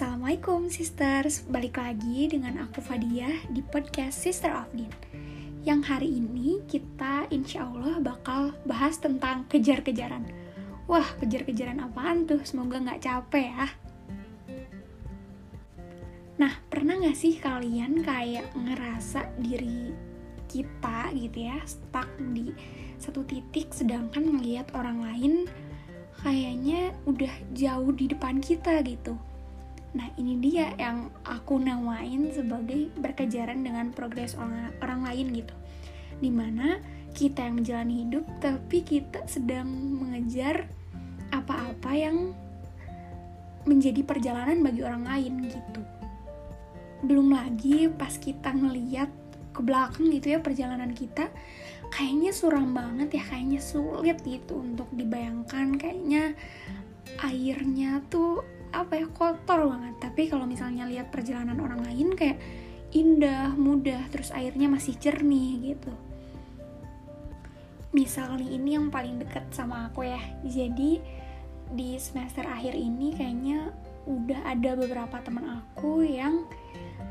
Assalamualaikum sisters, balik lagi dengan aku Fadia di podcast Sister of Din Yang hari ini kita insya Allah bakal bahas tentang kejar-kejaran. Wah, kejar-kejaran apaan tuh? Semoga nggak capek ya. Nah, pernah nggak sih kalian kayak ngerasa diri kita gitu ya stuck di satu titik sedangkan ngelihat orang lain kayaknya udah jauh di depan kita gitu Nah, ini dia yang aku namain sebagai berkejaran dengan progres orang, orang lain gitu. Di mana kita yang menjalani hidup, tapi kita sedang mengejar apa-apa yang menjadi perjalanan bagi orang lain gitu. Belum lagi pas kita ngeliat ke belakang gitu ya perjalanan kita, kayaknya suram banget ya, kayaknya sulit gitu untuk dibayangkan, kayaknya airnya tuh apa ya kotor banget. Tapi kalau misalnya lihat perjalanan orang lain kayak indah mudah terus airnya masih jernih gitu. Misalnya ini yang paling deket sama aku ya. Jadi di semester akhir ini kayaknya udah ada beberapa teman aku yang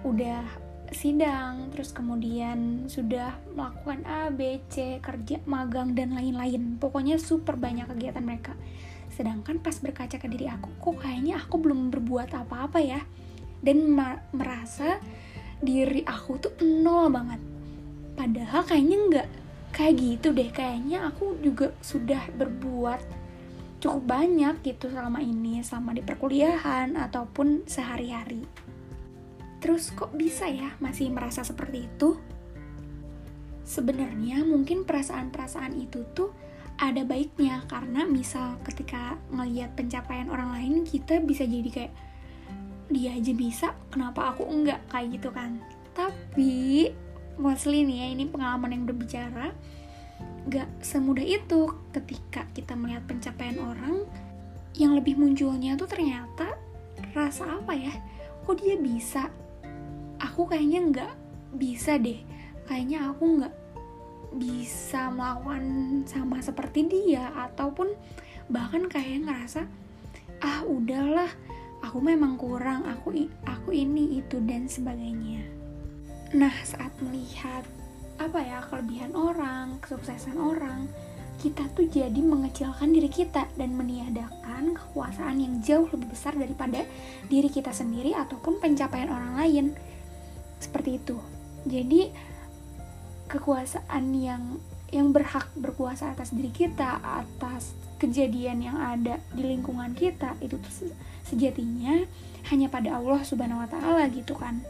udah sidang terus kemudian sudah melakukan A, B, C, kerja, magang dan lain-lain. Pokoknya super banyak kegiatan mereka sedangkan pas berkaca ke diri aku kok kayaknya aku belum berbuat apa-apa ya? Dan merasa diri aku tuh nol banget. Padahal kayaknya nggak kayak gitu deh. Kayaknya aku juga sudah berbuat cukup banyak gitu selama ini selama di perkuliahan ataupun sehari-hari. Terus kok bisa ya masih merasa seperti itu? Sebenarnya mungkin perasaan-perasaan itu tuh ada baiknya. Karena misal ketika ngelihat pencapaian orang lain kita bisa jadi kayak dia aja bisa kenapa aku enggak? Kayak gitu kan. Tapi mostly nih ya ini pengalaman yang berbicara gak semudah itu ketika kita melihat pencapaian orang yang lebih munculnya tuh ternyata rasa apa ya? Kok dia bisa? Aku kayaknya nggak bisa deh. Kayaknya aku nggak bisa melawan sama seperti dia ataupun bahkan kayak ngerasa ah udahlah aku memang kurang aku aku ini itu dan sebagainya. Nah saat melihat apa ya kelebihan orang kesuksesan orang kita tuh jadi mengecilkan diri kita dan meniadakan kekuasaan yang jauh lebih besar daripada diri kita sendiri ataupun pencapaian orang lain. Seperti itu. Jadi kekuasaan yang yang berhak berkuasa atas diri kita, atas kejadian yang ada di lingkungan kita itu sejatinya hanya pada Allah Subhanahu wa taala gitu kan.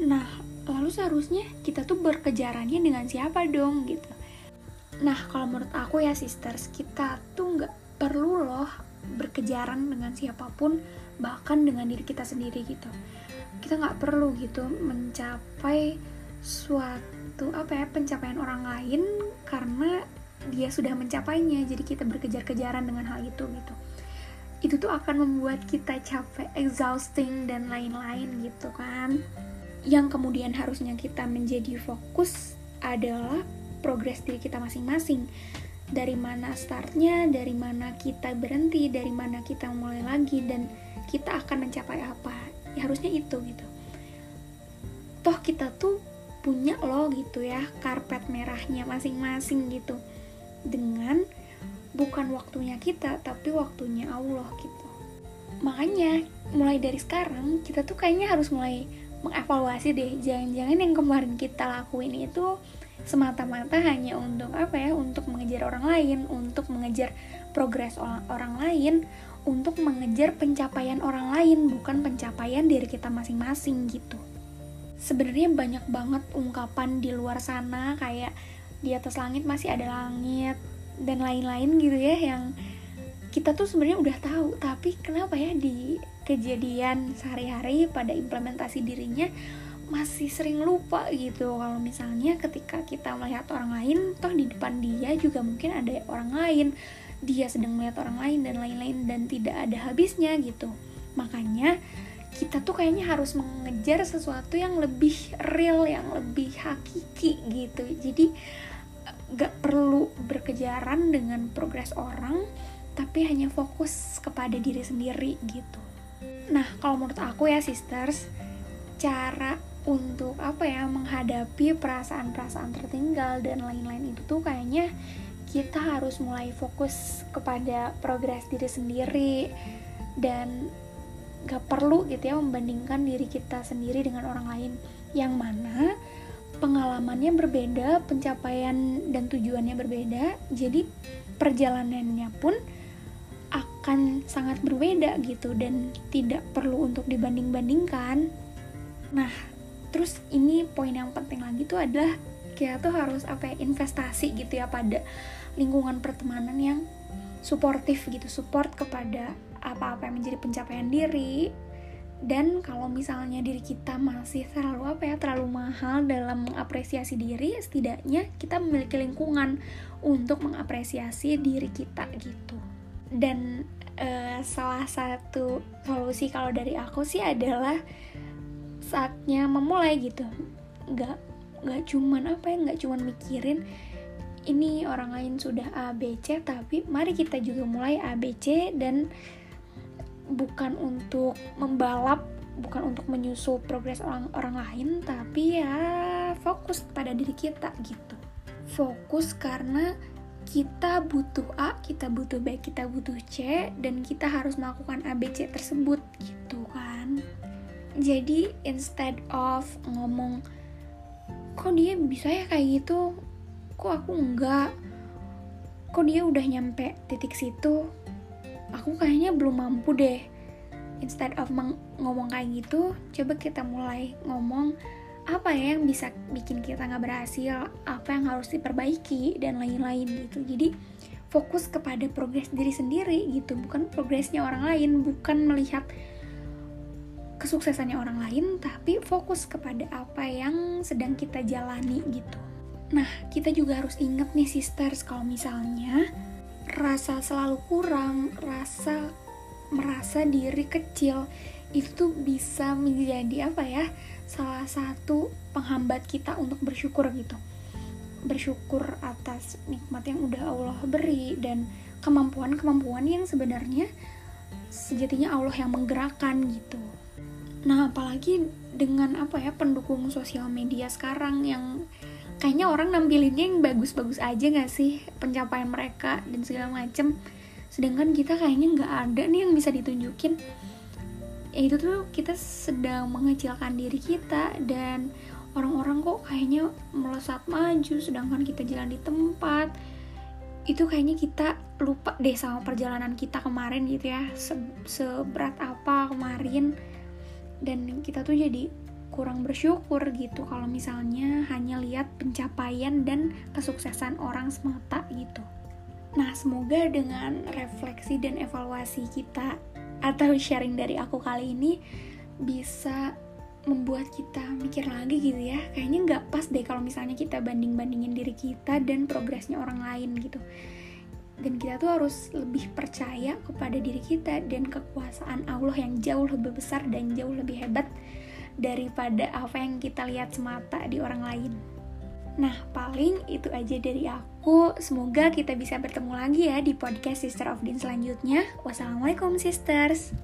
Nah, lalu seharusnya kita tuh berkejarannya dengan siapa dong gitu. Nah, kalau menurut aku ya sisters, kita tuh nggak perlu loh berkejaran dengan siapa pun, bahkan dengan diri kita sendiri gitu. Kita nggak perlu gitu mencapai suatu apa ya pencapaian orang lain karena dia sudah mencapainya jadi kita berkejar-kejaran dengan hal itu gitu itu tuh akan membuat kita capek exhausting dan lain-lain gitu kan yang kemudian harusnya kita menjadi fokus adalah progres diri kita masing-masing dari mana startnya, dari mana kita berhenti, dari mana kita mulai lagi dan kita akan mencapai apa. Ya harusnya itu gitu. Toh kita tuh punya loh gitu ya karpet merahnya masing-masing gitu. Dengan bukan waktunya kita tapi waktunya Allah gitu. Makanya mulai dari sekarang kita tuh kayaknya harus mulai mengevaluasi deh. Jangan-jangan yang kemarin kita lakuin itu semata-mata hanya untuk apa ya untuk mengejar orang lain untuk mengejar progres orang, orang lain untuk mengejar pencapaian orang lain bukan pencapaian diri kita masing-masing gitu sebenarnya banyak banget ungkapan di luar sana kayak di atas langit masih ada langit dan lain-lain gitu ya yang kita tuh sebenarnya udah tahu. Tapi kenapa ya di kejadian sehari-hari pada implementasi dirinya masih sering lupa gitu. Kalau misalnya ketika kita melihat orang lain toh di depan dia juga mungkin ada orang lain dia sedang melihat orang lain dan lain-lain dan tidak ada habisnya gitu. Makanya kita tuh kayaknya harus mengejar sesuatu yang lebih real, yang lebih hakiki gitu. Jadi gak perlu berkejaran dengan progres orang, tapi hanya fokus kepada diri sendiri gitu. nah kalau menurut aku ya sisters cara untuk apa ya menghadapi perasaan-perasaan tertinggal dan lain-lain itu tuh kayaknya kita harus mulai fokus kepada progres diri sendiri dan gak perlu gitu ya membandingkan diri kita sendiri dengan orang lain yang mana pengalamannya berbeda, pencapaian dan tujuannya berbeda, jadi perjalanannya pun akan sangat berbeda gitu dan tidak perlu untuk dibanding-bandingkan. Nah, terus ini poin yang penting lagi tuh adalah kita tuh harus apa ya investasi gitu ya pada lingkungan pertemanan yang suportif gitu, support kepada apa-apa yang menjadi pencapaian diri, dan kalau misalnya diri kita masih terlalu apa ya terlalu mahal dalam mengapresiasi diri setidaknya kita memiliki lingkungan untuk mengapresiasi diri kita gitu. Dan uh, salah satu solusi kalau dari aku sih adalah saatnya memulai gitu. Nggak nggak cuman apa ya nggak cuman mikirin ini orang lain sudah A B C tapi mari kita juga mulai A B C dan bukan untuk membalap bukan untuk menyusul progres orang orang lain tapi ya fokus pada diri kita gitu. Fokus karena kita butuh A, kita butuh B, kita butuh C, dan kita harus melakukan A, B, C tersebut gitu kan. Jadi instead of ngomong, kok dia bisa ya kayak gitu, kok aku enggak, kok dia udah nyampe titik situ, aku kayaknya belum mampu deh. Instead of ngomong kayak gitu coba kita mulai ngomong apa ya yang bisa bikin kita nggak berhasil? Apa yang harus diperbaiki? Dan lain-lain gitu. Jadi fokus kepada progres diri sendiri gitu bukan progresnya orang lain bukan melihat kesuksesannya orang lain tapi fokus kepada apa yang sedang kita jalani gitu. Nah kita juga harus ingat nih sisters kalau misalnya rasa selalu kurang, rasa merasa diri kecil itu bisa menjadi apa ya salah satu penghambat kita untuk bersyukur gitu. Bersyukur atas nikmat yang udah Allah beri dan kemampuan-kemampuan yang sebenarnya sejatinya Allah yang menggerakkan gitu. Nah apalagi dengan apa ya pendukung sosial media sekarang yang kayaknya orang nampilinnya yang bagus-bagus aja gak sih pencapaian mereka dan segala macem. Sedangkan kita kayaknya nggak ada nih yang bisa ditunjukin. Ya itu tuh kita sedang mengecilkan diri kita dan orang-orang kok kayaknya melesat maju sedangkan kita jalan di tempat. Itu kayaknya kita lupa deh sama perjalanan kita kemarin gitu ya. Se seberat apa kemarin. Dan kita tuh jadi kurang bersyukur gitu kalau misalnya hanya lihat pencapaian dan kesuksesan orang semata gitu. Nah, semoga dengan refleksi dan evaluasi kita atau sharing dari aku kali ini bisa membuat kita mikir lagi gitu ya. Kayaknya nggak pas deh kalau misalnya kita banding-bandingin diri kita dan progresnya orang lain gitu. Dan kita tuh harus lebih percaya kepada diri kita dan kekuasaan Allah yang jauh lebih besar dan jauh lebih hebat daripada apa yang kita lihat semata di orang lain. Nah, paling itu aja dari aku. Semoga kita bisa bertemu lagi ya di podcast Sister of Din selanjutnya. Wassalamualaikum sisters.